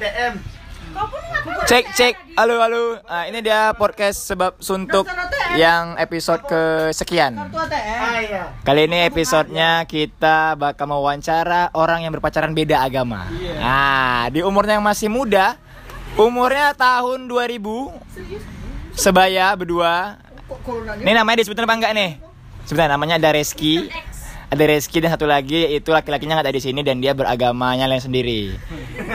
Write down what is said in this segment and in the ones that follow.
ATM. Cek cek, halo halo. Ah, ini dia podcast sebab suntuk yang episode kesekian. Ah iya. Kali ini episodenya kita bakal mewawancara orang yang berpacaran beda agama. Nah, di umurnya yang masih muda, umurnya tahun 2000, sebaya berdua. Ini namanya disebutin apa enggak nih? Sebentar namanya ada Reski. Ada Reski dan satu lagi yaitu laki-lakinya nggak ada di sini dan dia beragamanya lain sendiri.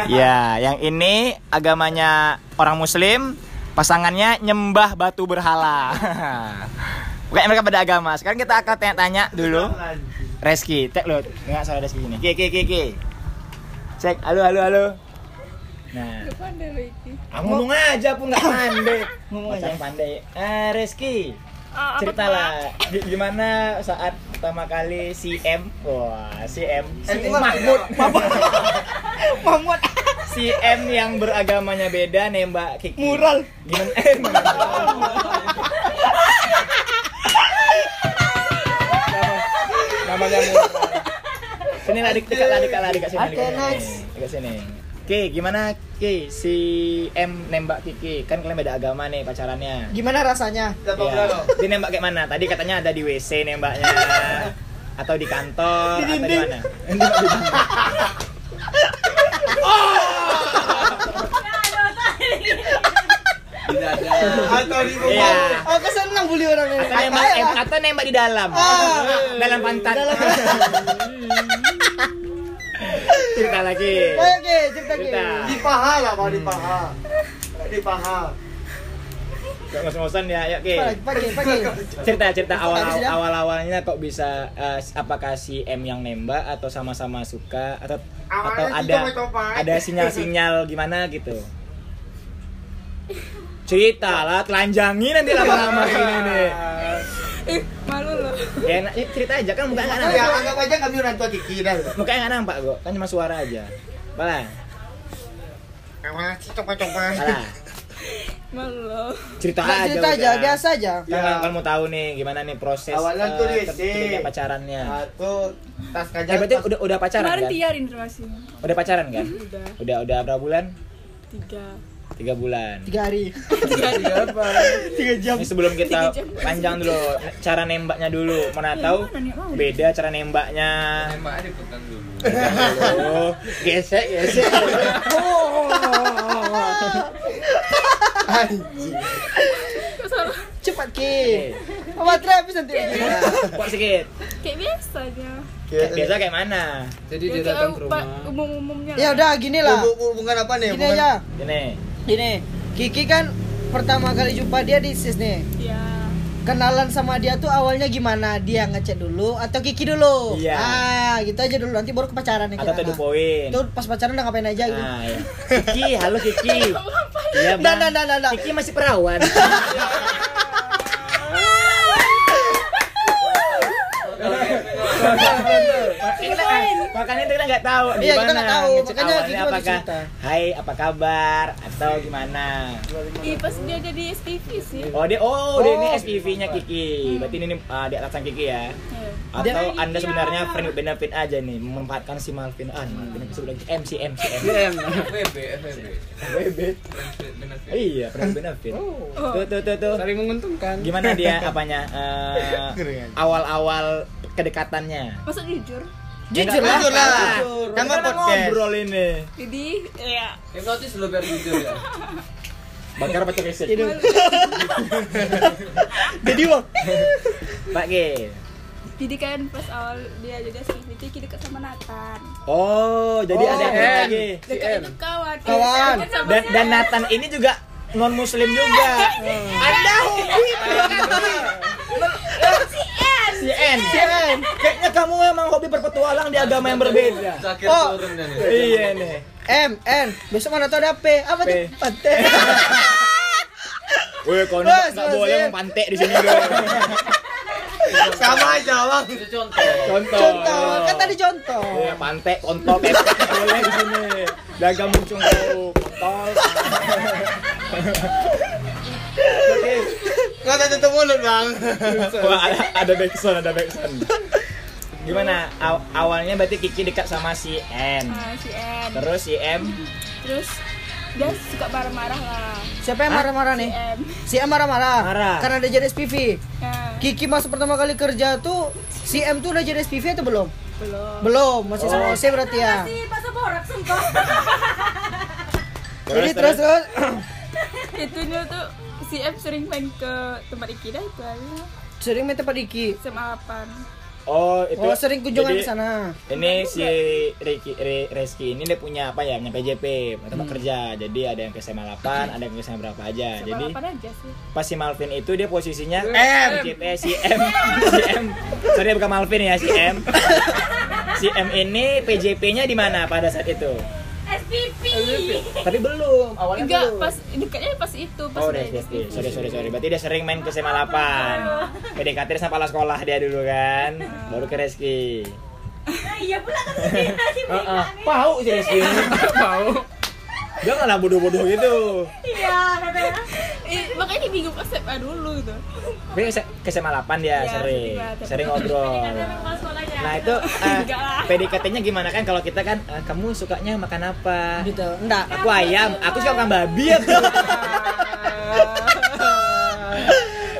Ya, yang ini agamanya orang Muslim, pasangannya nyembah batu berhala. Pokoknya mereka beda agama. Sekarang kita akan tanya-tanya dulu. Reski, cek lo, nggak salah Reski ini. Ki, ki, ki, ki. Cek, halo, halo, halo. Nah, ah, ngomong aja pun nggak pandai. Ngomong aja pandai. Eh, Reski, Ah, apa ceritalah gi- gimana saat pertama kali si M, wah si M, si Eh, Mahmud, Mahmud. si M yang beragamanya beda nembak Kiki. Mural. Gimana? Eh, namanya mural. Sini lah, dik- dekat lah, dekat lah, dekat sini. Oke, sini. next. Dekat sini. Oke, gimana Ki si M nembak Kiki? Kan kalian beda agama nih pacarannya. Gimana rasanya? Ya. Dia nembak kayak mana? Tadi katanya ada di WC nembaknya atau di kantor Di atau di mana? Di dinding. Atau di Iya. Aku senang bully orang ini. Atau nembak atau nembak di dalam. Ah. Dalam pantat. Dalam- Cerita lagi. Oke, cerita. Cerita. Di paha lah, Pak, di paha. Di paha. Gak ngos-ngosan ya. Pagi, pagi, pagi. Cerita cerita awal ya? awal awalnya kok bisa eh, apakah si M yang nembak atau sama-sama suka atau atau ada ada sinyal-sinyal gimana gitu. Cerita lah, telanjangi nanti lama-lama gini nih. Ih, malu loh. Ya, enak, ya, cerita aja kan mukanya nggak Ya, nampak. anggap aja kami orang tua Kiki dah. Mukanya nggak nampak kok, kan cuma suara aja. Bala, sih coba-coba. bala. Malu loh. Cerita Nggak, aja. cerita aja, biasa aja. Kan Ya. kalau mau tahu nih gimana nih proses Awalnya eh, tuh SD. terjadinya pacarannya. Aku tas Eh, kajar. berarti tas- udah udah pacaran Kemarin kan? Tia informasinya. Udah pacaran kan? Udah Udah udah berapa bulan? tiga. Tiga bulan. Tiga hari. Tiga apa? Tiga jam. Ini sebelum kita jam. panjang dulu cara nembaknya dulu. Mana Ya, tahu beda cara nembaknya. Tembaknya dipegang dulu. Oh, gesek gesek. Cepat Ki. Baterai habis nanti. Kok sedikit? Kayak biasa aja. Kayak biasa kayak mana? Jadi dia datang ke pa- rumah. Umum-umumnya. Ya udah gini lah. Hubung- Hubungan apa nih? Gini aja. Gini. Gini. Kiki kan pertama kali jumpa dia di sis nih. Ya. Kenalan sama dia tuh awalnya gimana? Dia ngechat dulu atau Kiki dulu? Iya. Ah, gitu aja dulu. Nanti baru ke pacaran nih Atau the point. Itu pas pacaran udah ngapain aja gitu. Nah, ya. Kiki, halo Kiki. Iya, Nah, nah, nah, nah, nah. Kiki masih perawan. Makanya kita nggak tahu Iya, kita nggak tahu. Makanya awalnya Kiki baru apakah cerita. Hai apa kabar atau gimana Ih, pas dia jadi SPV sih. oh dia oh, dia ini Oh. SPV-nya Kiki berarti ini ah, di atasan Kiki ya Ya. atau Dia- anda Iya. sebenarnya friend with benefit aja nih memanfaatkan si Malvin ah Malvin itu sudah MC MC DM. FWB, FWB. Iya friend with benefit Oh. tuh tuh tuh tuh Saling menguntungkan. gimana dia apanya eh, awal-awal kedekatannya Masa jujur? Jujur lah. Jujur lah. Jujur. Kita podcast. ngobrol ini Jadi, ya. Hipnotis lo biar jujur ya. bakar pacar riset Jadi wah. Pak G Jadi kan pas awal dia jadi SPV itu Kiki deket sama Nathan. oh jadi Oh, ada N. lagi Dekat itu kawan. Kawan. Kan sama dan dan Nathan ini juga non muslim juga anda hobi si N si N kayaknya kamu memang hobi berpetualang di agama yang berbeda Zakir Oh. turunnya nih. iya nih M N besok mana tau ada P apa tuh pantai Woi, kau nggak boleh mempantek di sini dong. Sama aja, Bang. Itu contoh. Contoh. contoh kan tadi contoh Iya, kontol, pepek, nggak boleh di sini. Dagang muncung kontol. Oke. Nggak ada tutup mulut, Bang. Wah, ada, ada backsound, ada backsound. Gimana? Aw- awalnya berarti Kiki dekat sama si N. Nah, si N. Terus si M Terus dia suka marah-marah lah. Siapa yang marah-marah Si nih? M. Si M marah-marah. Marah. Karena dia jadi SPV. Nah, Kiki masuk pertama kali kerja tuh si M tuh udah jadi SPV atau belum? belum. Belum, masih sama OC berarti ya. Jadi terus terus Itunya tuh si M sering main ke tempat Ikida itu aja. sering main tempat Iki. SMA 8. Oh, itu. Oh, sering kunjungan ke sana. Ini si Riki, Re- Reski ini dia punya apa ya? Punya PJP, tempat Hmm. kerja. Jadi ada yang ke SMA 8, ada yang ke SMA berapa aja. SMA Jadi 8 aja sih. pas si Malvin itu dia posisinya M. PJP si M. si M. Sorry bukan Malvin ya, si M. si M ini PJP-nya di mana pada saat itu? Tapi belum, awalnya Enggak, belum. pas dekatnya pas itu, pas Oh, udah udah SD. Sorry, sorry, sorry. Berarti dia sering main ke SMA 8. PDKT sama kepala sekolah dia dulu kan. Baru ke Reski. Iya pula kan Pau si Reski. Pau. Janganlah bodoh-bodoh gitu. Eh, makanya di minggu pas SMA dulu gitu. Tapi ke- ke SMA 8 dia Iya, sering. sering ngobrol. Nah, itu eh, Enggak lah. PDKT-nya gimana kan kalau kita kan eh, kamu sukanya makan apa? Gitu. Enggak. Aku ayam, aku suka makan babi ya.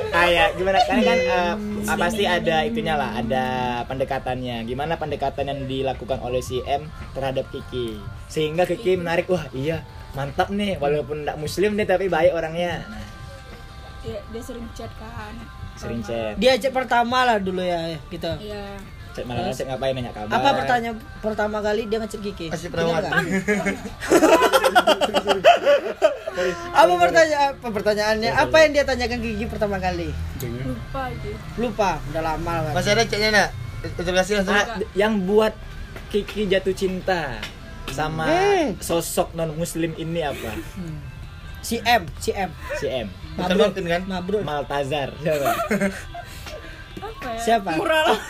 Kayak gimana kan kan eh, ah, pasti ada itunya lah, ada pendekatannya. Gimana pendekatan yang dilakukan oleh si M terhadap Kiki sehingga Kiki menarik wah iya mantap nih walaupun tidak muslim nih tapi baik orangnya. Nah, Dia, dia sering chat kan. sering chat. Dia chat pertama lah dulu ya gitu. Iya. Chat malah chat ngapain nanya kabar. Apa pertanyaan pertama kali dia ngechat Kiki? Masih Ingat perawat. nggak? Apa pertanyaan apa pertanyaannya? Apa yang dia tanyakan Kiki pertama kali? Lupa gitu. Lupa, udah lama kan. Masih ada chatnya? Interogasi langsung. Ah, yang buat Kiki jatuh cinta sama Hmm. sosok non muslim ini apa? Si M, si M. Si M. Martin kan? Mabrur. Maltazar. Siapa? Apa ya? Siapa?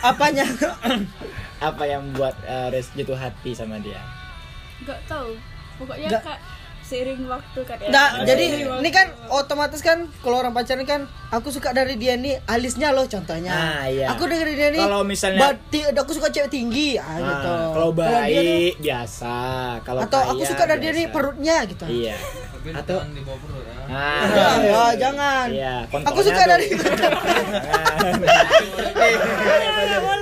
Apanya? apa yang buat uh, Res jatuh hati sama dia? Enggak tahu. Pokoknya Nggak. kak seiring waktu kan ya. Oh, jadi iya. ini kan otomatis kan kalau orang pacaran kan aku suka dari dia nih alisnya loh contohnya. Ah, iya. Aku dari dia nih. Kalau misalnya- bati, aku suka cewek tinggi, ah, Ah, gitu. kalau dia nih- baik biasa, kalau atau aku kaya, suka dari dia nih biasa. perutnya gitu. Iya. Atau jangan dibawa perut ya. Ah, Ya, ya, jangan. Iya, Aku suka tuh. dari Jangan.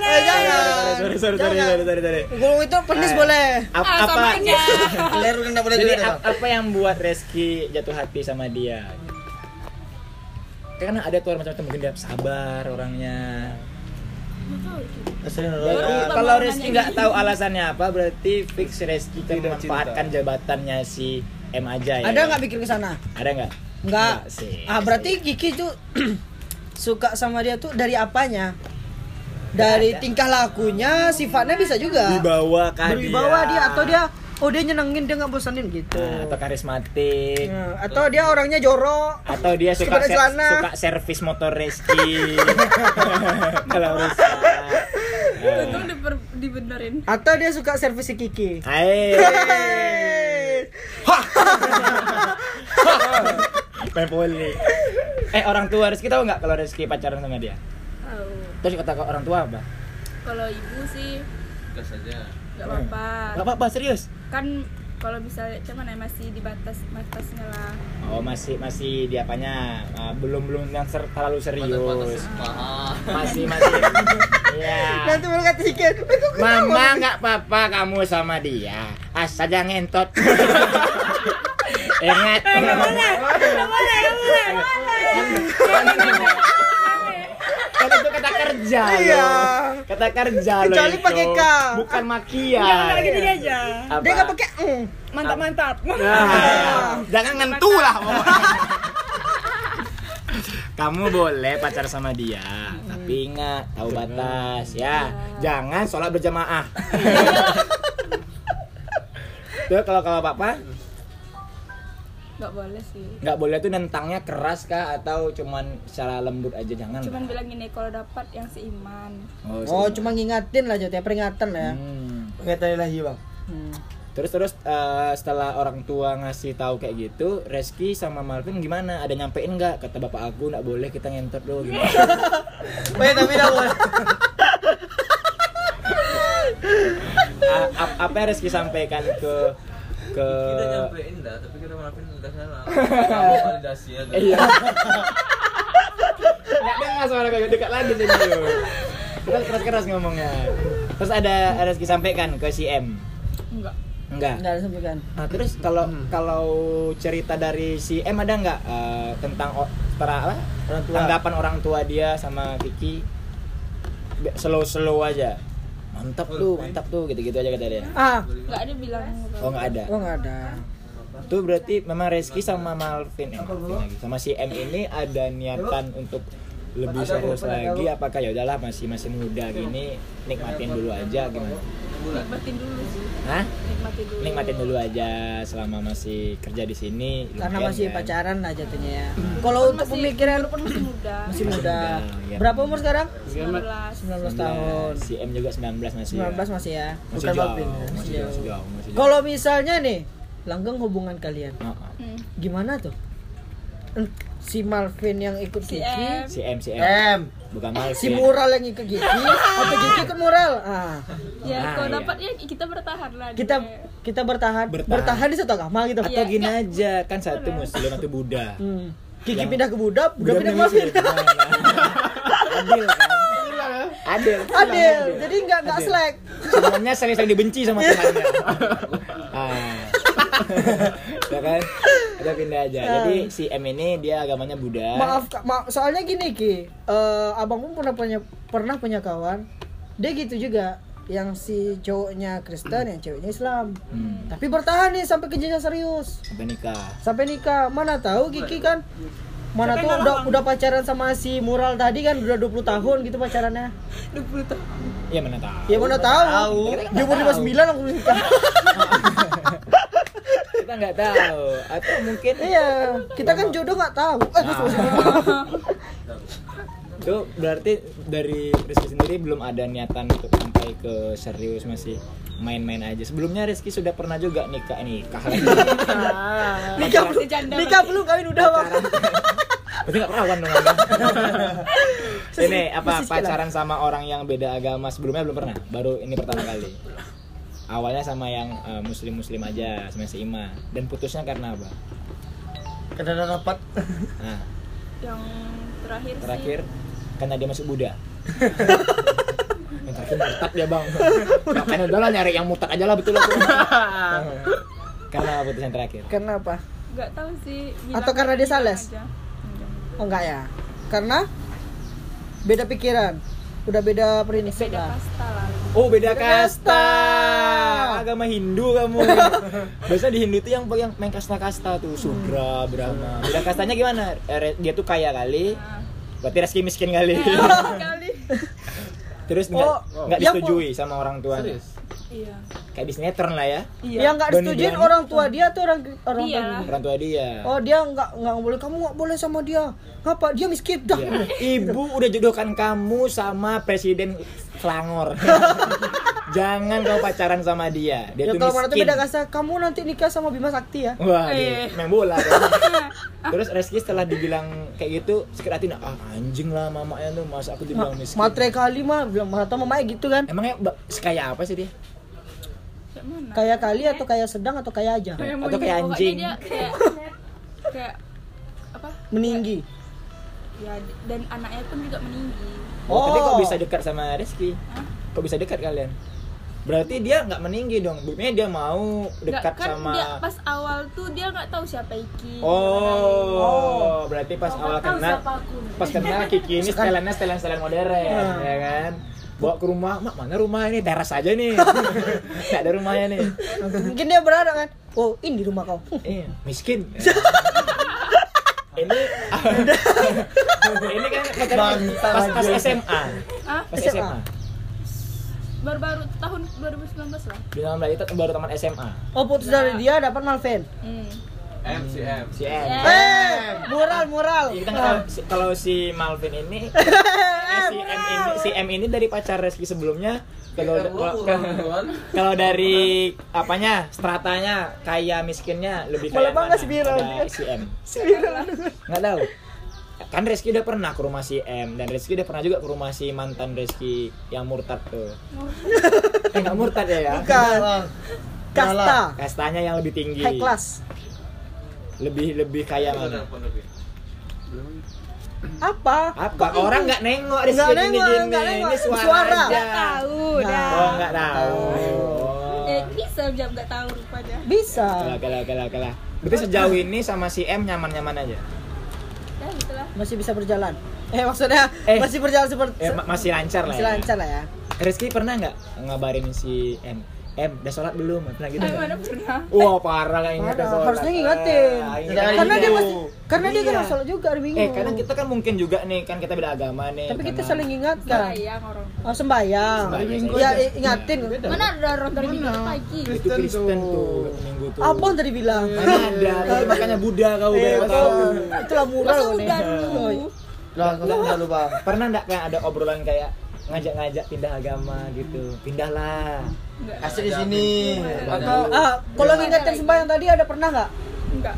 Eh, jangan. Sorry, sorry, sorry, sorry, sorry, sorry. Kalau itu penis Ah. boleh. Ap- Ah, apa enggak boleh Jadi ap- apa yang buat Reski jatuh hati sama dia? Karena ada tuh macam-macam mungkin dia sabar orangnya. Jadi Baru kalau Reski nggak tahu alasannya apa, berarti fix Reski kan memanfaatkan jabatannya si M aja ya. Ada nggak pikir ke sana? Ada nggak? Enggak. sih. Ah, berarti Kiki tuh suka sama dia tuh dari apanya? Dari ada. tingkah lakunya, sifatnya bisa juga. dibawa kah Berwibawa dia atau dia oh dia nyenengin dia nggak bosanin gitu. Nah, atau karismatik Nah, atau dia orangnya jorok. atau dia suka ser- celana. suka servis motor Reski kalau Untung diper- dibenerin. Atau dia suka servis si Kiki. Hai main poli eh orang tua Reski tahu nggak kalau Reski pacaran sama dia Tahu. terus kata ke orang tua apa Kalau ibu sih Gas aja. nggak apa-apa. nggak apa-apa serius Kan kalau misalnya cuman ya masih di batas batasnya lah. oh masih masih di apanya? Ah, belum belum yang ser- terlalu serius. Batas-batas. Mahal. masih masih. Ya Nanti kata "Eh, kok Mama nggak apa-apa kamu sama dia. Asal jangan ngentot. Ingat kan itu kata kerja Iya. kata kerja loh Kecuali pakai K. bukan makian aja. Apa? Dia nggak pakai mm. Mantap-mantap. Nah, jangan ngentuh lah. Kamu boleh pacar sama dia, tapi ingat tahu batas ya. Jangan sholat berjamaah. Tuh kalau kalau papa Nggak boleh sih. nggak boleh tuh nentangnya keras kah atau cuman secara lembut aja jangan. Cuman lah. bilang gini kalau dapat yang seiman. Oh, Oh, cuma ngingatin lah jatuhnya peringatan lah ya. Hmm. Pengataan ilahi, Bang. Hmm. Terus terus eh, setelah orang tua ngasih tahu kayak gitu, Reski sama Marvin gimana? Ada nyampein nggak? Kata bapak aku nggak boleh kita ngentot loh. Gimana? Weh, tapi dah boleh. Apa yang Rizky sampaikan ke ke Kita nyampein dah, tapi kita maafin udah salah. Validasi ya. iya nggak dengar suara kayak dekat lagi yuk. terus keras keras ngomongnya terus ada ada Rizky sampaikan ke si M Enggak. enggak Enggak ada sampaikan. Nah terus kalau kalau cerita dari si M ada nggak eh, tentang tera- apa? Orang tua. tanggapan orang tua dia sama Kiki slow slow aja mantap tuh mantap tuh gitu gitu aja kata dia Ah, Enggak ada bilang oh nggak ada oh enggak ada. tuh berarti memang Reski sama Malvin eh, Malvin lagi. sama si M ini ada niatan untuk lebih serius lagi apakah ya udahlah masih masih muda gini nikmatin dulu aja gimana nikmatin dulu sih. Hah? Nikmatin dulu. nikmatin dulu aja selama masih kerja di sini Karena lumayan masih kan. pacaran lah jatuhnya ya. Kalau untuk Masih- pemikiran walaupun masih muda. masih muda. iya. Berapa umur sekarang? 19. 19 tahun. Si M juga 19 masih. 19 masih ya. Masih Bukan jauh, Balvin. masih Masih jauh, jauh. masih jauh, masih jauh. Kalau misalnya nih, langgeng hubungan kalian. Oh, oh. Hmm. Gimana tuh? Si Malvin yang ikut Si Kiki, M. Si M si M. M. Bukan Malvin. si Mural yang ikut Kiki, atau Kiki ikut Mural? Ah, Ya, Ah, kalau iya. dapat ya kita bertahan lah. kita dia. kita bertahan, Bertahan. bertahan, di satu agama gitu. Atau Iya, gini enggak. aja, kan satu muslim satu Buddha. Hmm. Yang- pindah ke Buddha, Buddha pindah ke muslim. Malvin. Gimana? Adil kan? Adil. Adil, jadi nggak nggak slack. Sebenarnya sering-sering dibenci sama Tuhannya. ah. ya kan? Udah pindah aja. Jadi si M ini dia agamanya Buddha. Maaf, Kak, ma soalnya gini Ki, Eh abang pun pernah punya pernah punya kawan, dia gitu juga, yang si cowoknya Kristen, yang ceweknya Islam. Hmm. Tapi bertahan nih sampai ke jenjang serius, Sampai nikah. sampai nikah. Mana tahu Kiki kan, mana tuh udah udah pacaran sama si Mural tadi kan udah 20 tahun gitu pacarannya. 20 tahun. Ya mana tahu. Ya mana tahu, dia umur 59 aku nikah. Kita nggak tahu. Atau mungkin Iya, kita kan jodoh nggak tahu. Nah. itu berarti dari Rizky sendiri belum ada niatan untuk sampai ke serius masih main-main aja. Sebelumnya Rizky sudah pernah juga nikah nikah lagi. nikah belum, nikah belum kawin udah bang. Berarti nggak perawan dong. Ini apa pacaran sama orang yang beda agama sebelumnya belum pernah, baru ini pertama kali. Awalnya sama yang eh, muslim-muslim aja, sama si Ima. Dan putusnya karena apa? Karena rapat. Nah, Yang terakhir, terakhir karena dia masuk Buddha. yang terakhir murtad dia bang. Makanya udahlah nyari yang murtad aja lah betul aku. karena apa putusan terakhir? Kenapa? sih. Nggak tahu sih. Atau karena dia sales? aja. Oh enggak ya? Karena beda pikiran, udah beda prinsip Beda lah. kasta lah. Oh beda Beda kasta. kasta. Agama Hindu kamu. Biasa di Hindu tuh yang yang main kasta-kasta tuh Sudra, Brahma. Beda kastanya gimana? Re- Dia tuh kaya kali. Nah. Berarti Reski miskin kali. Kali. Terus nggak Oh, nggak yang disetujui sama orang tuanya. Serius? Iya. Kayak di sinetron lah ya. Iya. Yang nggak disetujuin orang tua dia tuh orang orang Iya dia. Orang tua dia. Oh dia nggak nggak boleh kamu nggak boleh sama dia. Ngapa? Dia miskin dah. Iya. Ibu udah jodohkan kamu sama presiden Selangor. Jangan kau pacaran sama dia. Dia Ya tuh kalau miskin. beda kasta, kamu nanti nikah sama Bima Sakti ya. Wah, Eh. main bola. kan. Terus Reski setelah dibilang kayak gitu, sakit hati nah, ah anjing lah mamanya tuh masa aku dibilang miskin. Matre kali mah bilang mata mamanya gitu kan. Emangnya sekaya apa sih dia? Kayak mana? Kayak kali atau kayak sedang atau kayak aja. Kayak Atau kayak anjing. dia kayak kayak apa? Meninggi. Ya dan anaknya pun juga meninggi. Oh, tapi kok Oh. bisa dekat sama Reski? Hah? Kok bisa dekat kalian? Berarti dia nggak meninggi dong. Buktinya dia mau dekat kan sama dia pas awal tuh dia nggak tahu siapa Iki. Oh, berarti pas awal kenal, pas kenal Kiki ini setelannya setelan setelan modern, ya kan? Bawa ke rumah, mak mana rumah ini teras aja nih, nggak ada rumahnya nih. Mungkin dia berharap kan. Oh ini rumah kau. Iya, miskin. ini ini kan pas, pas aja. SMA, Ah, pas SMA. SMA. baru-baru tahun 2019 lah. Di dalam itu baru taman SMA. Oh putus dari dia dapat Malvin. Hmm. M si M. Si M. Ya. Eh, mural mural. Kita tahu si- kalau si Malvin ini, eh, si M ini, si M ini dari pacar Reski sebelumnya. Kalau kalau- kalau dari apanya stratanya kaya miskinnya lebih kaya mana? si Viral. Si M. Si Viral. Nggak tahu. kan Rizky udah pernah ke rumah si M dan Rizky udah pernah juga ke rumah si mantan Rizky yang murtad tuh. eh nggak murtad ya ya? Bukan. Kasta. Kastanya yang lebih tinggi. High class. Lebih lebih kaya mana? Apa? Apa? Orang nggak nengok Rizky Nggak gini nengok, gini. Ini suara, Suara. aja. tahu Nah. dah Oh nggak tahu. eh bisa jam nggak tahu rupanya Bisa. Kalah kalah kalah kalah. Berarti sejauh ini sama si M nyaman-nyaman aja. ya gitulah Masih bisa berjalan. Eh maksudnya Eh. masih berjalan seperti Eh, ma- masih lancar lah. masih ya. lancar lah ya. Rizky pernah nggak ngabarin si M? M, udah sholat belum? Pernah gitu nggak? mana pernah Wah parah nggak ingat Ada, sholat. harusnya ngingetin. Ah. Karena dia Iya. masih karena dia kan Iya. sholat juga hari Minggu. Eh, kadang kita kan mungkin juga nih, kan kita beda agama nih. Tapi kita karena- saling ingatkan. sayang orang Oh sembayang. Sembayang. Ya aja. i- ingatin. mana ada orang dari minggu pagi itu Kristen tuh. minggu tuh. Abang tadi bilang. Mana ada, makanya Buddha kau biar tahu. betul. Itulah murah nih. udah Oh, Lah, kalau udah lu bang. Pernah nggak kayak ada obrolan kayak ngajak-ngajak pindah agama gitu? Pindahlah. Enggak Asik di sini. Atau ah, kalau ngingetin sembayang tadi ada pernah nggak? enggak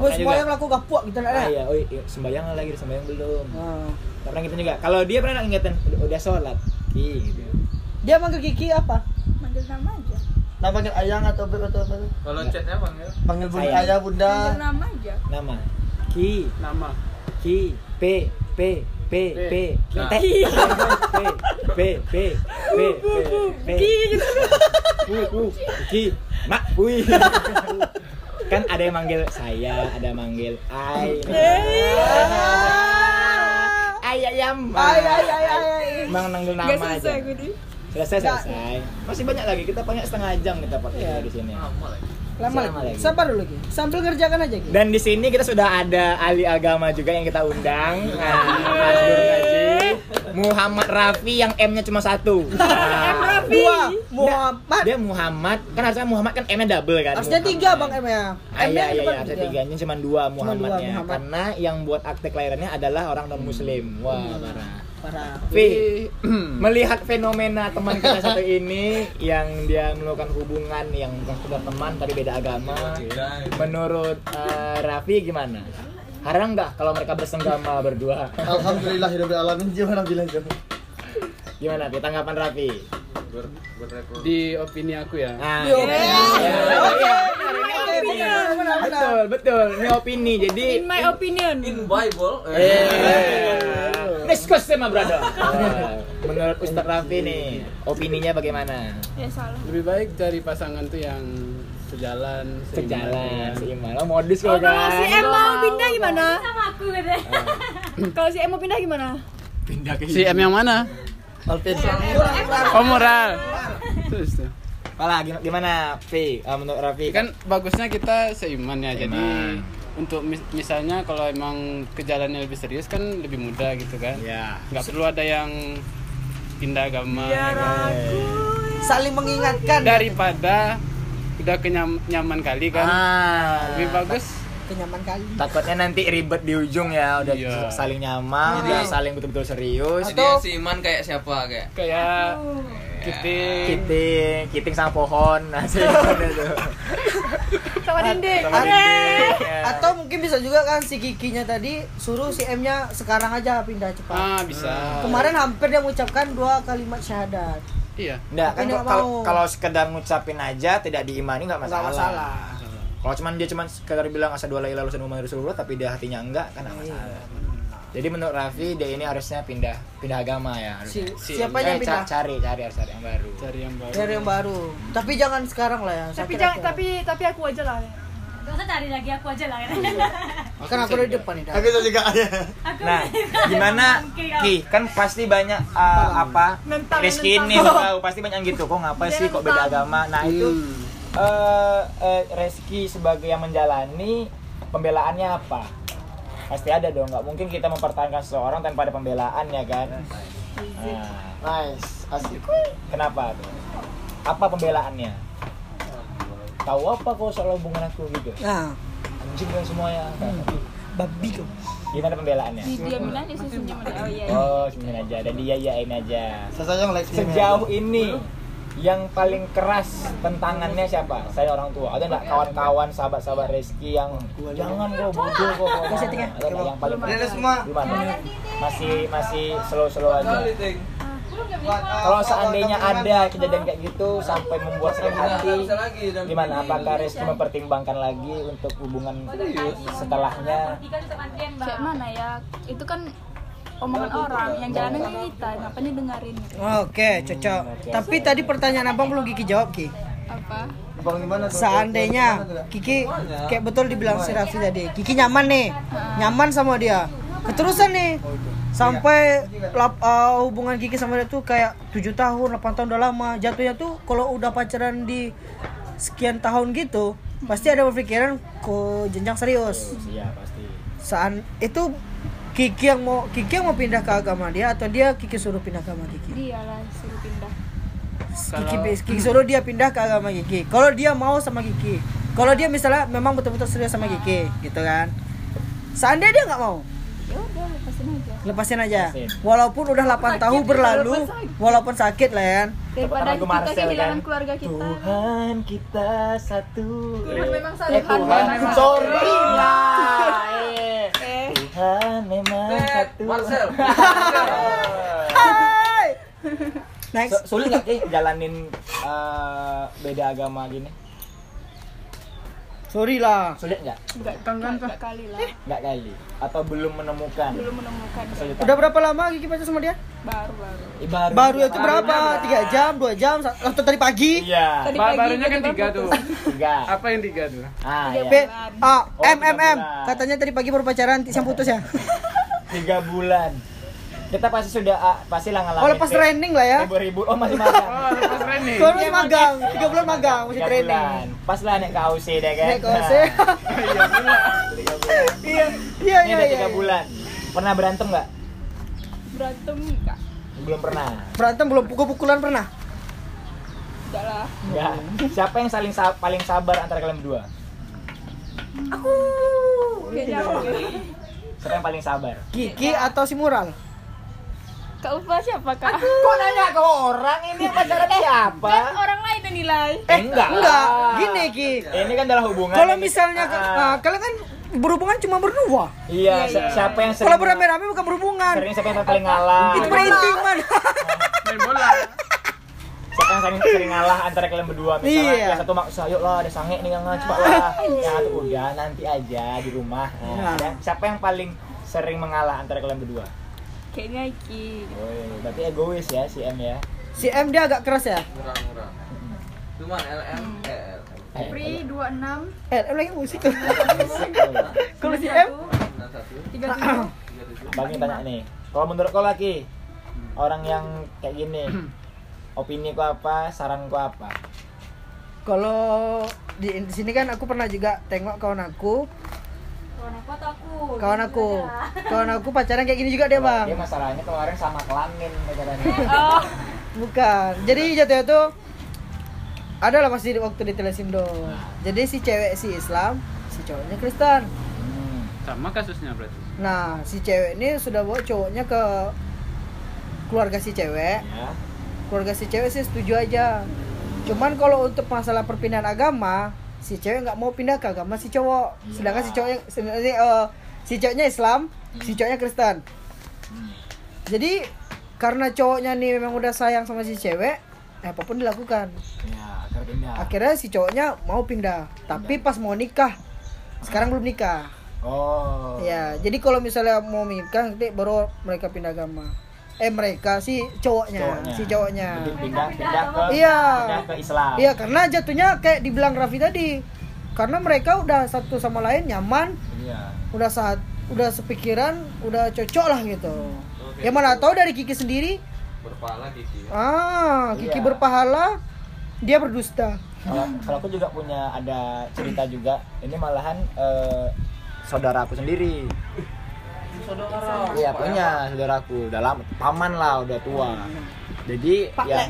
Oh juga. laku gapuak gitu nggak ada? Ah, iya, oh iya, sembayang lagi, sembayang belum. Ah. Nggak pernah gitu juga. Kalau dia pernah ngingetin udah, sholat, Ki, gitu. Dia manggil Kiki apa? manggil nama aja Nah, panggil ayang atau beb atau apa? Kalau chatnya ya. Panggil bunda ayah, bunda. nama aja Nama, Ki, nama Ki, P, P, P, P, T, Nah. P, P, P, P, P, P, Ki, Mak, Pui. Kan ada yang manggil saya, ada yang manggil Ai. Ai ayam. Ay ay ay ay. ay. Emang nanggil nama aja. selesai Selesai, selesai. Masih banyak lagi. Kita banyak setengah jam kita pakai Iya. di sini. Lama lagi. Lagi. Sabar dulu lagi. Sambil ngerjakan aja gitu. Dan di sini kita sudah ada ahli agama juga yang kita undang. Nah, Mas Guru Ngaji. Muhammad Rafi yang M-nya cuma satu. Nah, Dua. Muhammad. Dia Muhammad, kan harusnya Muhammad kan M-nya double kan. Harusnya tiga bang M ya. Ah, iya, iya, cuma iya, harusnya tiga. Ini cuma dua Muhammadnya. Muhammad. Karena yang buat akte kelahirannya adalah orang non Muslim. Wah, parah. Parah. Vi, melihat fenomena teman kita satu ini yang dia melakukan hubungan yang bukan sekedar teman tapi beda agama. Menurut eh, Raffi gimana? Haram nggak kalau mereka bersenggama berdua? Alhamdulillah hidup alamin gimana bilang? Gimana? Di tanggapan Raffi? Di opini aku ya Nah, iya, iya, iya. Benar, benar. Betul, betul. Ini opini. Jadi in my opinion In Bible. Eh, discuss sama brother. Wah, Menurut Ustadz Raffi nih, opininya bagaimana? ya salah lebih baik cari pasangan tuh yang sejalan Sejalan, ya. seiman. Oh, modus Oh, kok kalau si kan. M mau pindah gimana? Sama aku Kalau si M mau pindah gimana? Pindah ke si M yang mana Alvin. oh moral terus tuh Pala, gimana, gimana Fi? Ah, menurut Raffi kan bagusnya kita seiman ya jadi Seiman. untuk mis- misalnya kalau emang kejalannya lebih serius kan lebih mudah gitu kan ya. nggak perlu ada yang pindah agama ya kan? Saling mengingatkan. daripada udah kenyam nyaman kali kan Ah, lebih bagus Kenyaman kali. takutnya nanti ribet di ujung ya, udah Iya. saling nyaman, udah saling betul-betul serius. Jadi yang si Iman kayak siapa kayak? kayak kiting Kiting, kiting sama pohon, nah tuh. Sama dinding. Sama dinding, ya. Atau mungkin bisa juga kan si Kikinya tadi suruh si M-nya sekarang aja pindah cepat. ah bisa Kemarin hampir dia mengucapkan dua kalimat syahadat. iya Nggak, kan nggak kalau kalau sekedar ngucapin aja tidak diimani nggak Nggak masalah. masalah. Kalau cuman dia cuman sekedar bilang asal dua la ilaha illallah Muhammadur rasulullah tapi dia hatinya enggak kan nggak Iya. masalah. Jadi menurut Raffi dia ini harusnya pindah pindah agama ya Si, harusnya. siapa Eh, yang pindah? cari cari harus cari yang baru. cari yang baru Dari yang baru. Tapi jangan sekarang lah ya. Tapi sakit jangan tapi tapi aku aja lah. Gak usah cari lagi aku aja lah ya. kan aku dari depan nih. Aku juga ada. Aku Nah, gimana Ki? Kan pasti banyak uh, apa Rizky ini tahu pasti banyak gitu. Kok ngapa sih kok beda agama? Nah, itu Hmm. eh eh, Rizky sebagai yang menjalani pembelaannya apa? Pasti ada dong, nggak mungkin kita mempertahankan seseorang tanpa ada pembelaan ya kan? Nah, Nice. Asik. kenapa tuh? Apa pembelaannya? Tahu apa kok soal hubungan aku gitu? Nah, Anjing kan semuanya. babi kau. Gimana pembelaannya? Didiamin aja senyum aja. Oh iya. Oh, senyum aja dan dia yain aja. Sejauh ini yang paling keras tentangannya siapa? Saya orang tua. Ada nggak kawan-kawan, sahabat-sahabat Reski yang jangan kok bodoh kok. kok." Bisa tinggal. Ada nggak yang paling keras? semua. Gimana? Masih masih slow-slow aja. Ting. Kalau seandainya ada kejadian kayak gitu sampai membuat sakit hati, gimana? Apakah Reski mempertimbangkan lagi untuk hubungan setelahnya? kayak mana ya itu kan omongan orang yang jalanin kita ngapain dengerin gitu Oke, cocok. Tapi tadi pertanyaan abang belum Kiki jawab Ki. apa Bang gimana tuh? Seandainya Kiki kayak betul dibilang si Raffi tadi, Kiki nyaman nih, nyaman sama dia. Keterusan nih, sampai lap, uh, hubungan Kiki sama dia tuh kayak 7 tahun, 8 tahun udah lama. Jatuhnya tuh kalau udah pacaran di sekian tahun gitu, pasti ada berpikiran ke jenjang serius. Iya pasti. Saat itu Kiki yang mau Kiki yang mau pindah ke agama dia atau dia Kiki suruh pindah ke agama Kiki? dia lah suruh pindah Kiki, Kiki suruh dia pindah ke agama Kiki. Kalau dia mau sama Kiki, kalau dia misalnya memang betul-betul serius sama Kiki, gitu kan? Seandainya dia nggak mau, lepasin aja lepasin. Walaupun udah 8 tahun berlalu, walaupun sakit lah ya. daripada kita Marcel, kehilangan kan? keluarga kita Tuhan kita satu. memang satu. Eh, Tuhan, Tuhan. sorry lah. Eh. eh Tuhan memang satu. Marcel. Next. Su- Sulit nggak sih jalanin eh, beda agama gini? Sorry lah. Sulit nggak? enggak enggak kali lah Nggak kali. Atau belum menemukan belum menemukan kesulitan? Udah berapa lama Kiki pacaran sama dia? baru baru Eh, baru. Baru itu berapa? Tiga jam, dua jam, atau tadi pagi? Iya. Tadi Ba- pagi barunya kan tiga tuh. Tiga. Apa yang tiga tuh? Ah, Tiga iya. P, ah, Oh, M, M, M. Katanya tadi pagi baru pacaran, yang putus ya? Tiga bulan. Kita pasti sudah ah, pasti lah ngalamin. Oh, lepas training lah ya? Ribu-ribu. Oh, masih magang. Oh, lepas training. Kalau masih magang, tiga bulan magang, masih Tiga training. bulan. Pas lah naik ke AUC deh kan. Naik KOC. Tiga bulan. Iya, iya, Ini iya. udah iya. tiga bulan. Pernah berantem nggak? berantem enggak Belum pernah. Berantem belum pukul-pukulan pernah? enggak lah Enggak. Siapa yang saling sa- paling sabar antara kalian berdua? kayaknya aku Siapa yang paling sabar? Kiki atau si Mural? Kak Ufa siapa kak Kok nanya ke orang ini yang pacaran siapa? kan orang lain yang nilai Eh, enggak. Enggak, gini Ki. Ini kan adalah hubungan. Kalau misalnya Ah, ah, kalian kan berhubungan cuma berdua. Iya, si- siapa yang sering Kalau beramai-ramai bukan berhubungan. sering siapa yang paling ngalah? Itu berinting man. Main bola. Siapa yang sering sering ngalah antara kalian berdua? Misalnya Iya. yang satu maksa, yuk lah ada sange nih nggak cepat lah. Yang satu udah nanti aja di rumah. Nah, ada- siapa yang paling sering mengalah antara kalian berdua? Kayaknya Iki Woi, berarti egois ya si M ya. Si M dia agak keras ya. Murah-murah. Cuman LM eh Pri 26 Eh, M lagi musik. Kalau si M 61 37 Bagi tanya nih. Kalau menurut kau lagi orang yang kayak gini, opini ku apa, saran ku apa? kalau di, di sini kan aku pernah juga tengok kawan aku, Kawan aku atau aku? kawan aku, kawan aku pacaran kayak gini juga dia bang. Dia masalahnya kemarin sama kelamin pacarannya. oh Bukan. Jadi jatuhnya tuh ada lah masih di- waktu di Telesindo. Jadi si cewek si Islam, si cowoknya Kristen. Hmm. Sama kasusnya berarti. Nah, si cewek ini sudah bawa cowoknya ke keluarga si cewek. Ya. Keluarga si cewek sih setuju aja. Cuman kalau untuk masalah perpindahan agama, si cewek nggak mau pindah ke agama si cowok. Sedangkan si cowoknya sebenarnya eh, si ceweknya Islam, si cowoknya Kristen. Jadi karena cowoknya nih memang udah sayang sama si cewek, eh, apa pun dilakukan. Ya, akhirnya pindah. Akhirnya si cowoknya mau pindah, tapi pas mau nikah, sekarang belum nikah. Oh. Ya, jadi kalau misalnya mau nikah nanti baru mereka pindah agama. Eh mereka si cowoknya, si cowoknya. Pindah pindah ke Iya. pindah ke Islam. Iya, karena jatuhnya kayak dibilang Raffi tadi. Karena mereka udah satu sama lain nyaman, Iya. udah saat udah sepikiran, udah cocok lah gitu. Ya mana tahu dari Kiki sendiri, berpahala Kiki. ah, Kiki Iya. berpahala, dia berdusta. Kalau kalau aku juga punya ada cerita juga. Ini malahan eh, saudaraku sendiri. Saudara. Iya punya saudaraku dalam paman lah udah tua. Jadi yang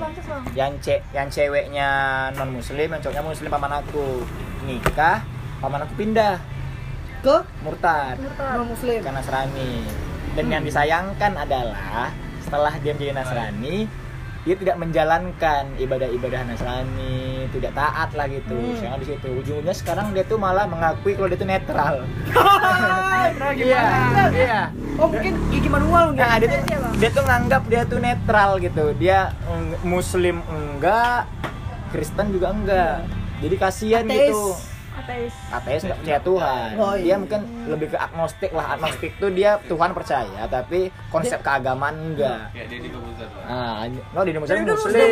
yang ce yang ceweknya non muslim, yang cowoknya muslim paman aku nikah, paman aku pindah Ke murtad non muslim. ke Nasrani. Dan yang disayangkan adalah setelah dia menjadi Nasrani, dia tidak menjalankan ibadah-ibadah Nasrani, tidak taat lah gitu. Hmm. Sekarang di situ. Ujung-ujungnya sekarang dia tuh malah mengakui kalau dia tuh netral. Iya, iya. Oh mungkin gigi manual Nah, enggak? dia tuh, dia tuh nganggap dia tuh netral gitu. Dia muslim enggak, Kristen juga enggak. Jadi kasihan Ateis. gitu. Ateis Ateis nggak percaya Tuhan. Oh, Dia iya. mungkin lebih ke agnostik lah. Agnostik tuh dia Tuhan percaya, tapi konsep keagamaan enggak. Kayak Deddy Kobuzer. Ah, no di Muslim muslim.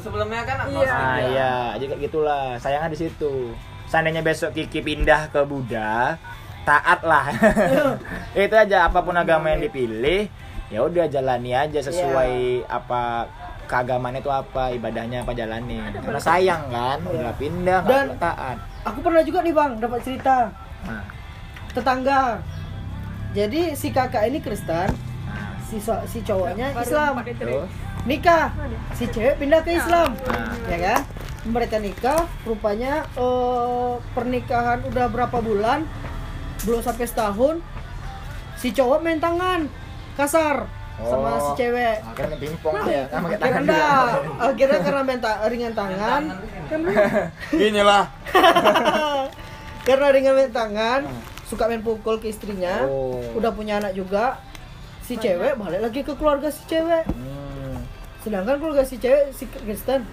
Sebelumnya kan Ah iya, jadi kayak gitulah. Sayangnya di situ. Seandainya besok Kiki pindah ke Buddha, taat lah. Itu aja apa pun agama yang dipilih, ya udah jalani aja sesuai apa keagamaan itu apa, ibadahnya apa jalani. Karena sayang kan, udah pindah Dan- taat. Aku pernah juga nih bang dapat cerita Nah, tetangga. Jadi si kakak ini Kristen, nah, si so- si cowoknya Baru Islam. Nikah, si cewek pindah ke Islam, nah, ya kan? Mereka nikah, rupanya eh, pernikahan udah berapa bulan, belum sampai setahun, si cowok main tangan kasar sama Oh. si cewek. akhirnya main pingpong ya, Akhirnya tangan enggak, juga. akhirnya karena main ta- ringan tangan, Gini lah. karena ringan main tangan, suka main pukul ke istrinya, Oh. udah punya anak juga, si cewek balik lagi ke keluarga si cewek. Hmm, Sedangkan keluarga si cewek si Kristen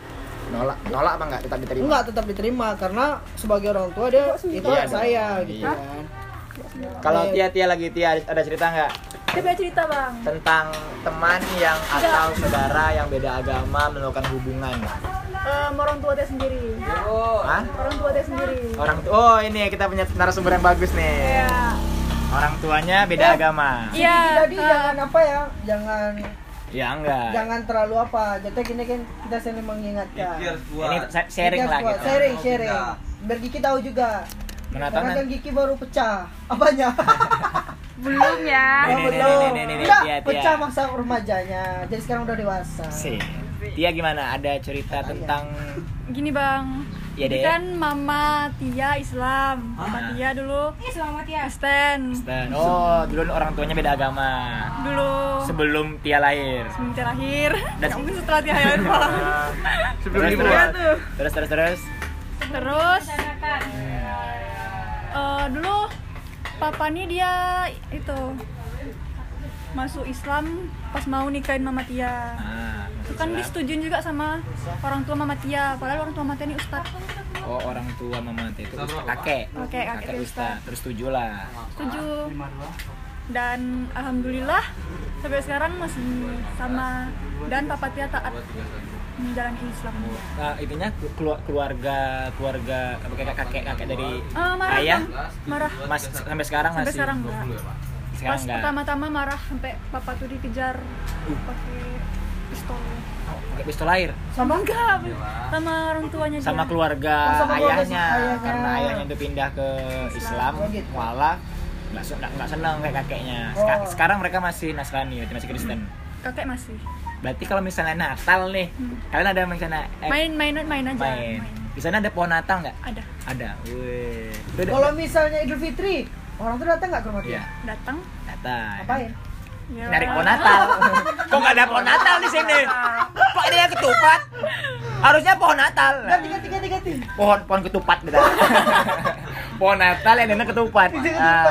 nolak, nolak apa enggak tetap diterima? enggak tetap diterima karena sebagai orang tua dia itu Iya dong. saya gitu Iya. kan. Kalau Tia Tia lagi Tia ada cerita nggak coba cerita bang tentang teman yang atau saudara yang beda agama melakukan hubungan? Em, orang tua dia sendiri Hah? orang tua dia sendiri Orang tu oh ini kita punya narasumber yang bagus nih. ya Orang tuanya beda agama. iya Jadi eh, jangan apa ya, jangan Ya enggak. jangan terlalu apa. Jadi gini kan kita sering mengingatkan. Ini sharing Kita lah kita. Sharing, sharing. Biar Giki tahu juga. Karena kan. Giki baru pecah. Apanya? belum ya Nih, belum. nih, nih, Tia, Tia. pecah masa remajanya. Jadi sekarang udah dewasa. Sih. Tia gimana? Ada cerita tentang gini bang Iya, Ini Dek. kan mama Tia Islam papa Tia dulu Kristen Dan oh, dulu orang tuanya beda agama. dulu Sebelum Tia lahir. sebelum Tia lahir Dan- mungkin setelah Tia lahir bang Sebelum Terus, terus. Terus terus terus. terus eh, dulu papa nih dia itu masuk Islam pas mau nikahin mama Tia Ah, itu kan Islam. disetujuin juga sama orang tua mama Tia padahal orang tua mama Tia ini ustad Oh orang tua mama teh itu ustaz. kakek. Kakek, kakek ustaz. ustaz. Terus setuju lah. setuju dan alhamdulillah sampai sekarang masih sama dan papa Tia taat menjalani Islam Nah, itunya kelu- keluarga keluarga apa, kakek kakek kakek dari Ah, marah ayah? marah. Mas sampai sekarang sampai masih? sekarang enggak. Sekarang pas enggak? pertama-tama marah sampai papa tuh dikejar pakai pistol. Oh, pakai pistol air? Sama enggak? Sama orang tuanya sama dia. keluarga Oh, sama keluarga ayahnya. ayahnya. karena ayahnya itu pindah ke Islam Oh, gitu. malah nggak nggak seneng kayak kakeknya. Oh. sekarang mereka masih Nasrani masih Kristen? Kakek masih berarti kalau misalnya Natal nih kalian ada misalnya eh, main main main aja main. di sana ada pohon Natal nggak? Ada. Ada. Wih. Kalau misalnya Idul Fitri, orang tuh datang nggak ke rumah Iya, dia? datang. Datang. Ngapain? ya, Narik pohon Natal. Kok nggak ada pohon Natal di sini? Kok ada yang ketupat? Harusnya pohon Natal. Ganti, ganti, ganti, ganti. Pohon pohon ketupat gitu. pohon Natal yang ada ketupat. Ah.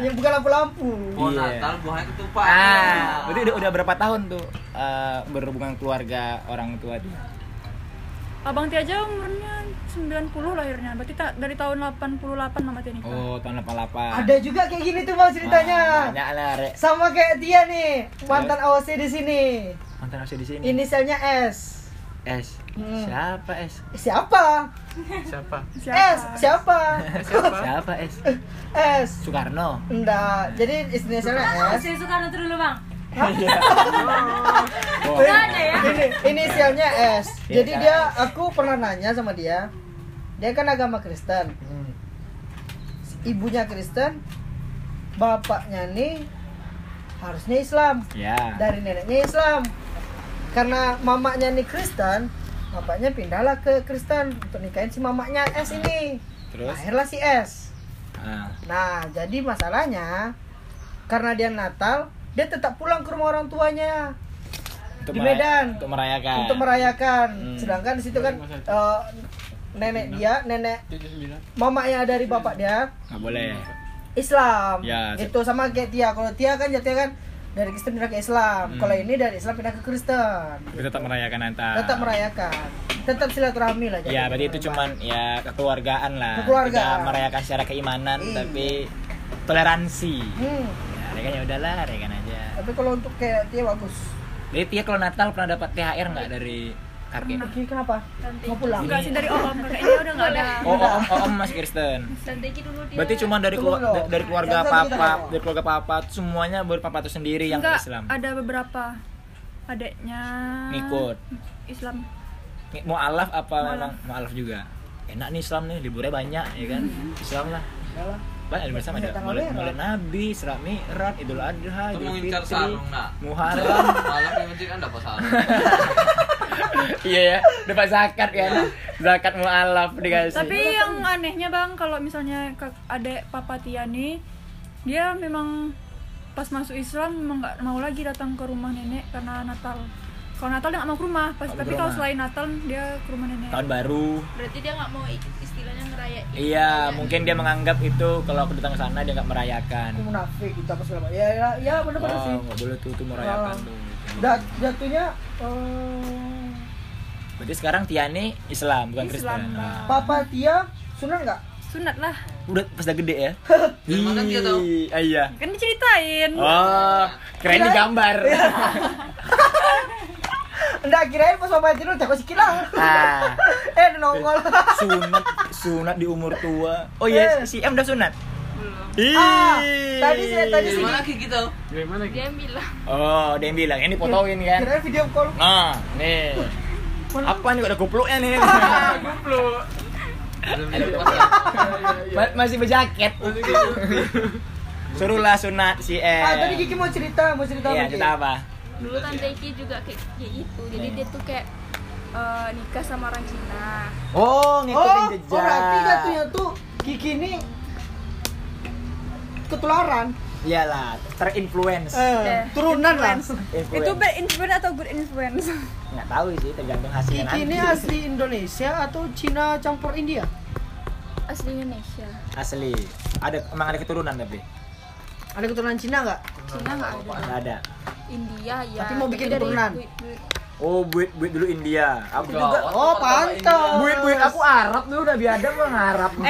Yang bukan lampu-lampu. Pohon Iya. Natal buahnya ketupat. Ah, berarti udah, udah berapa tahun tuh eh, berhubungan keluarga orang tua dia? abang Tia aja umurnya 90 lahirnya berarti tak dari tahun 88 mama Tia nikah Oh, tahun 88. Ada juga kayak gini tuh bang ceritanya. Ah, banyak lah, Rek. Sama kayak dia nih, mantan AOC di sini. Mantan asli di sini. Inisialnya S. S. Hmm. Siapa S? Siapa? Siapa? S. Siapa? Siapa S? S. Soekarno. Enggak. Jadi inisialnya S. Suka nonton dulu bang. Oh. Ini inisialnya S. Iya, Jadi kan. dia aku pernah nanya sama dia. Dia kan agama Kristen. Hmm. Ibunya Kristen, bapaknya nih harusnya Islam. Ya. Dari neneknya Islam. Karena mamanya nih Kristen, bapaknya pindahlah ke Kristen untuk nikahin si mamanya S ini. Terus? Lahirlah si S. Ah. Nah, jadi masalahnya karena dia Natal, dia tetap pulang ke rumah orang tuanya. Untuk di Medan Untuk merayakan. untuk merayakan. Hmm. Sedangkan di situ kan eh, nenek dia, nenek mamanya dari bapak dia Nggak boleh. Islam. Ya, Itu sama kayak Tia. Kalau Tia kan jatuhnya kan dari Kristen pindah ke Islam. Hmm. Kalau ini dari Islam pindah ke Kristen. Tapi tetap merayakan Natal. Tetap merayakan. Tetap silaturahmi lah. Ya, berarti itu cuman ya kekeluargaan lah. Kekeluargaan. Tidak merayakan secara keimanan, Iya. tapi toleransi. Hmm. Ya, rayakan ya udahlah, rayakan aja. Tapi kalau untuk kayak Tia bagus. Jadi Tia kalau Natal pernah dapat THR nggak dari kakek? Oke, kenapa? Mau pulang? Enggak sih dari om kakeknya udah nggak ada Oh, oh, om, oh, om masih Kristen. Dan Teki dulu dia Berarti cuma dari Tunggu kelu- dulu. dari keluarga papa, dari keluarga papa semuanya berpapa itu sendiri yang enggak Islam. ada beberapa adeknya Ngikut. Islam Mau alaf apa Mu'alaf. memang mau alaf juga? Enak nih Islam nih, liburnya banyak ya kan? Islam lah. Yalah. Banyak libur sama ada. Maulid Nabi, Isra Mi'raj, Idul Adha, Idul Fitri. Muharram. Malam yang penting kan dapat sarung. iya ya, dapat zakat kan. Zakat mualaf dikasih. tapi yang anehnya bang kalau misalnya kak- adek papa Tia nih dia memang pas masuk Islam memang nggak mau lagi datang ke rumah nenek karena Natal kalau Natal dia nggak mau ke rumah pas, tapi kalau selain Natal dia ke rumah nenek tahun baru. Berarti dia nggak mau istilahnya ngerayain Iya, mungkin dia menganggap itu kalau aku datang ke sana dia nggak merayakan. Aku munafik gitu apa segala. Ya, ya, ya benar-benar sih. Oh, nggak boleh tuh, tuh merayakan Oh. tuh. Dat, jatuhnya eh, Berarti sekarang Tiani Islam bukan Islam, Kristen. Nah. Papa Tia sunan nggak? sunat lah Udah pas udah gede ya. Mana dia tahu? Ih, ah, iya. kan diceritain Oh, keren di gambar. Enggak kirain pas Papa Tia udah sikit lah. ah, eh nongol. sunat sunat di umur tua. Oh iya, si M udah sunat. Ih. Ah, tadi sih- tadi sih- mana Ki gitu? Dia yang bilang Oh, dia yang bilang ini fotoin kan. Kirain video call. Nah, nih. Apa nih ada gobloknya nih? Belum dilepas ya. Ma- Masih berjaket. Suruhlah sunat si M. Ah, tadi Kiki mau cerita, mau cerita Iya, apa, Ki? cerita apa? dulu tante Ki juga kayak kayak gitu. Jadi dia tuh kayak eh, nikah sama orang Cina. Oh, ngikutin Oh, jejak. oh berarti jatuhnya tuh Kiki ini ketularan. Iyalah, terinfluence. Eh, turunan lah. Itu bad influence atau good influence nggak tahu sih, tergantung hasilnya Kiki ini asli Indonesia atau Cina campur India? Asli Indonesia. Asli. Ada emang ada keturunan tapi Ada keturunan Cina nggak? Cina nggak ada. nggak ada. India ya. Tapi mau bikin keturunan. Oh, buit buit dulu India. Aku Udah, juga. Oh, pantas. India. Buit buit aku Arab tuh udah biadab bang Arab.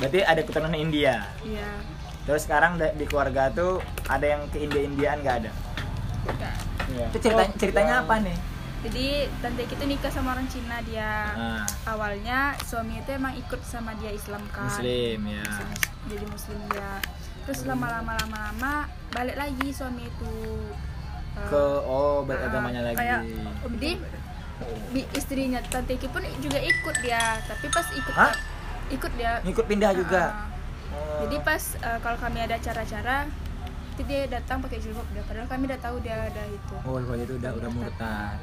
Berarti ada keturunan India. Iya. Terus sekarang di keluarga tuh ada yang ke India Indiaan nggak ada. Nggak. Itu ceritanya ceritanya apa nih? Jadi tante Ki tuh nikah sama orang Cina dia. Ah, Awalnya suami itu emang ikut sama dia Islam kan. Muslim ya. jadi muslim ya terus lama-lama lama-lama balik lagi suami itu Eh, Ke oh beragamanya Ah, lagi. kayak jadi bi- istrinya tante Ki pun juga ikut dia tapi pas ikut Hah? ikut dia Ngikut pindah juga. Ah, Oh. jadi pas eh, kalau kami ada acara-acara itu dia datang pakai jilbab dia padahal kami udah tahu dia ada itu Oh, kalau itu udah udah murtad.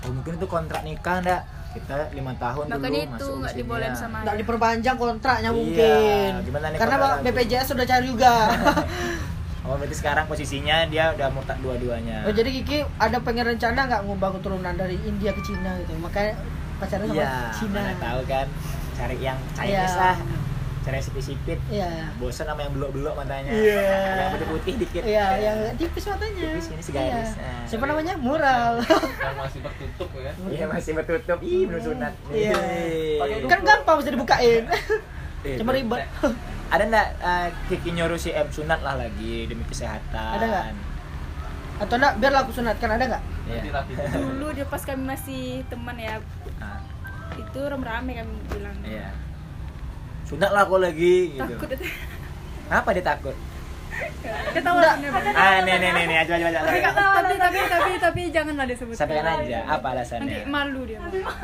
Oh, mungkin itu kontrak nikah enggak? Kita lima tahun makanya dulu itu masuk nggak sini dibolehin sama Nggak diperpanjang kontraknya Iya, mungkin. gimana nih Karena? BPJS sudah cari juga. Oh, berarti sekarang posisinya dia udah murtad dua-duanya. oh, jadi Kiki ada pengen rencana nggak ngubah keturunan dari India ke Cina gitu. Makanya pacaran sama Iya, Cina. mana tahu kan cari yang Chinese Iya. lah. Cari yang sipit-sipit. Iya. Bosan sama yang belok-belok matanya. Iya. Yang putih-putih dikit. Iya, yang tipis matanya. Tipis ini segaris. Iya. Nah. Siapa namanya? Mural. Yang masih tertutup ya. Iya, masih bertutup. Ih, belum sunat. Iya. Ih. kan gampang bisa dibukain. Eh, Cuma ribet. Ada enggak eh, Kiki nyuruh si M sunat lah lagi demi kesehatan? Ada nggak? Atau enggak biar aku sunatkan ada nggak? Iya. Rapi. dulu dia pas kami masih teman ya Nah, itu rame-rame kami bilang iya. Sunat lah aku lagi gitu. takut Apa dia takut? Kita. Ah, nih nih nih nih, coba coba. tapi tapi tapi tapi tapi janganlah disebut Sampaikan aja apa nanti alasannya. malu dia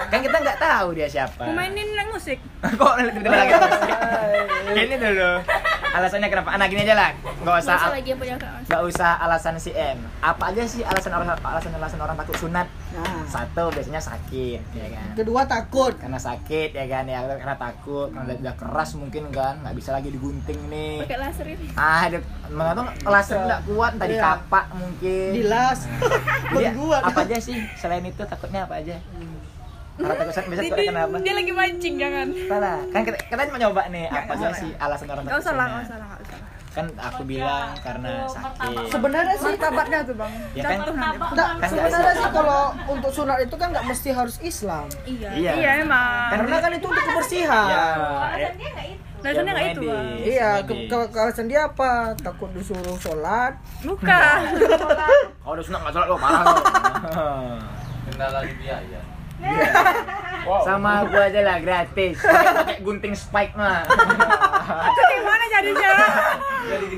Kan kita nggak tahu dia siapa. mau mainin musik Kok tiba-tiba lagi musik? Ini dulu. alasannya kenapa anak gini aja lah nggak Nggak usah usah nggak usah alasan si M apa aja sih alasan orang alasan alasan orang takut sunat Nah. satu biasanya sakit ya kan? Kedua takut. karena sakit ya kan? Ya karena takut. Karena udah, udah keras mungkin kan? Nggak bisa lagi digunting nih. Pakai laser ini. Ah ada mana tuh laser nggak kuat? Tadi Iya. kapak mungkin. Dilas. Jadi, Membuat. apa aja sih? Selain itu takutnya apa aja? Karena takut sakit biasa takutnya kenapa? dia lagi mancing jangan. Salah. Kan kita, kita mau nyoba nih apa aja sih alasan orang nggak takut usah lah nggak usah lah nggak usah Kan aku bilang karena sakit. Sebenarnya sih martabatnya tuh bang Ya kan? Nggak, Kan sebenarnya sih. kalau untuk sunat itu kan nggak mesti harus Islam. iya Iya. iya emang Karena kan itu untuk kebersihan. Ya. dasarnya nggak itu bang Iya, ke, ke, ke alasan dia apa? Takut disuruh sholat. bukan Oh, udah sunat nggak sholat lo parah lo. Kendala di biaya. Sama gua aja lah gratis. Pakai gunting spike mah. itu gimana jadinya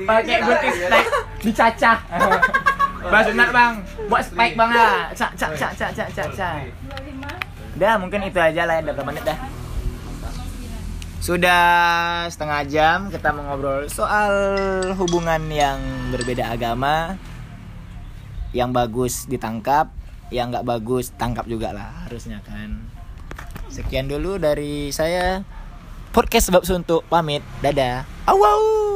Pakai gunting spike dicacah. Bang sunat bang, buat spike bang lah. Cak cak cak cak cak cak cak. Udah mungkin itu aja lah ya, berapa menit dah. Sudah setengah jam kita mengobrol soal hubungan yang berbeda agama Yang bagus ditangkap, yang nggak bagus tangkap juga lah harusnya kan. Sekian dulu dari saya. Podcast Sebab Suntuk pamit, dadah. Awau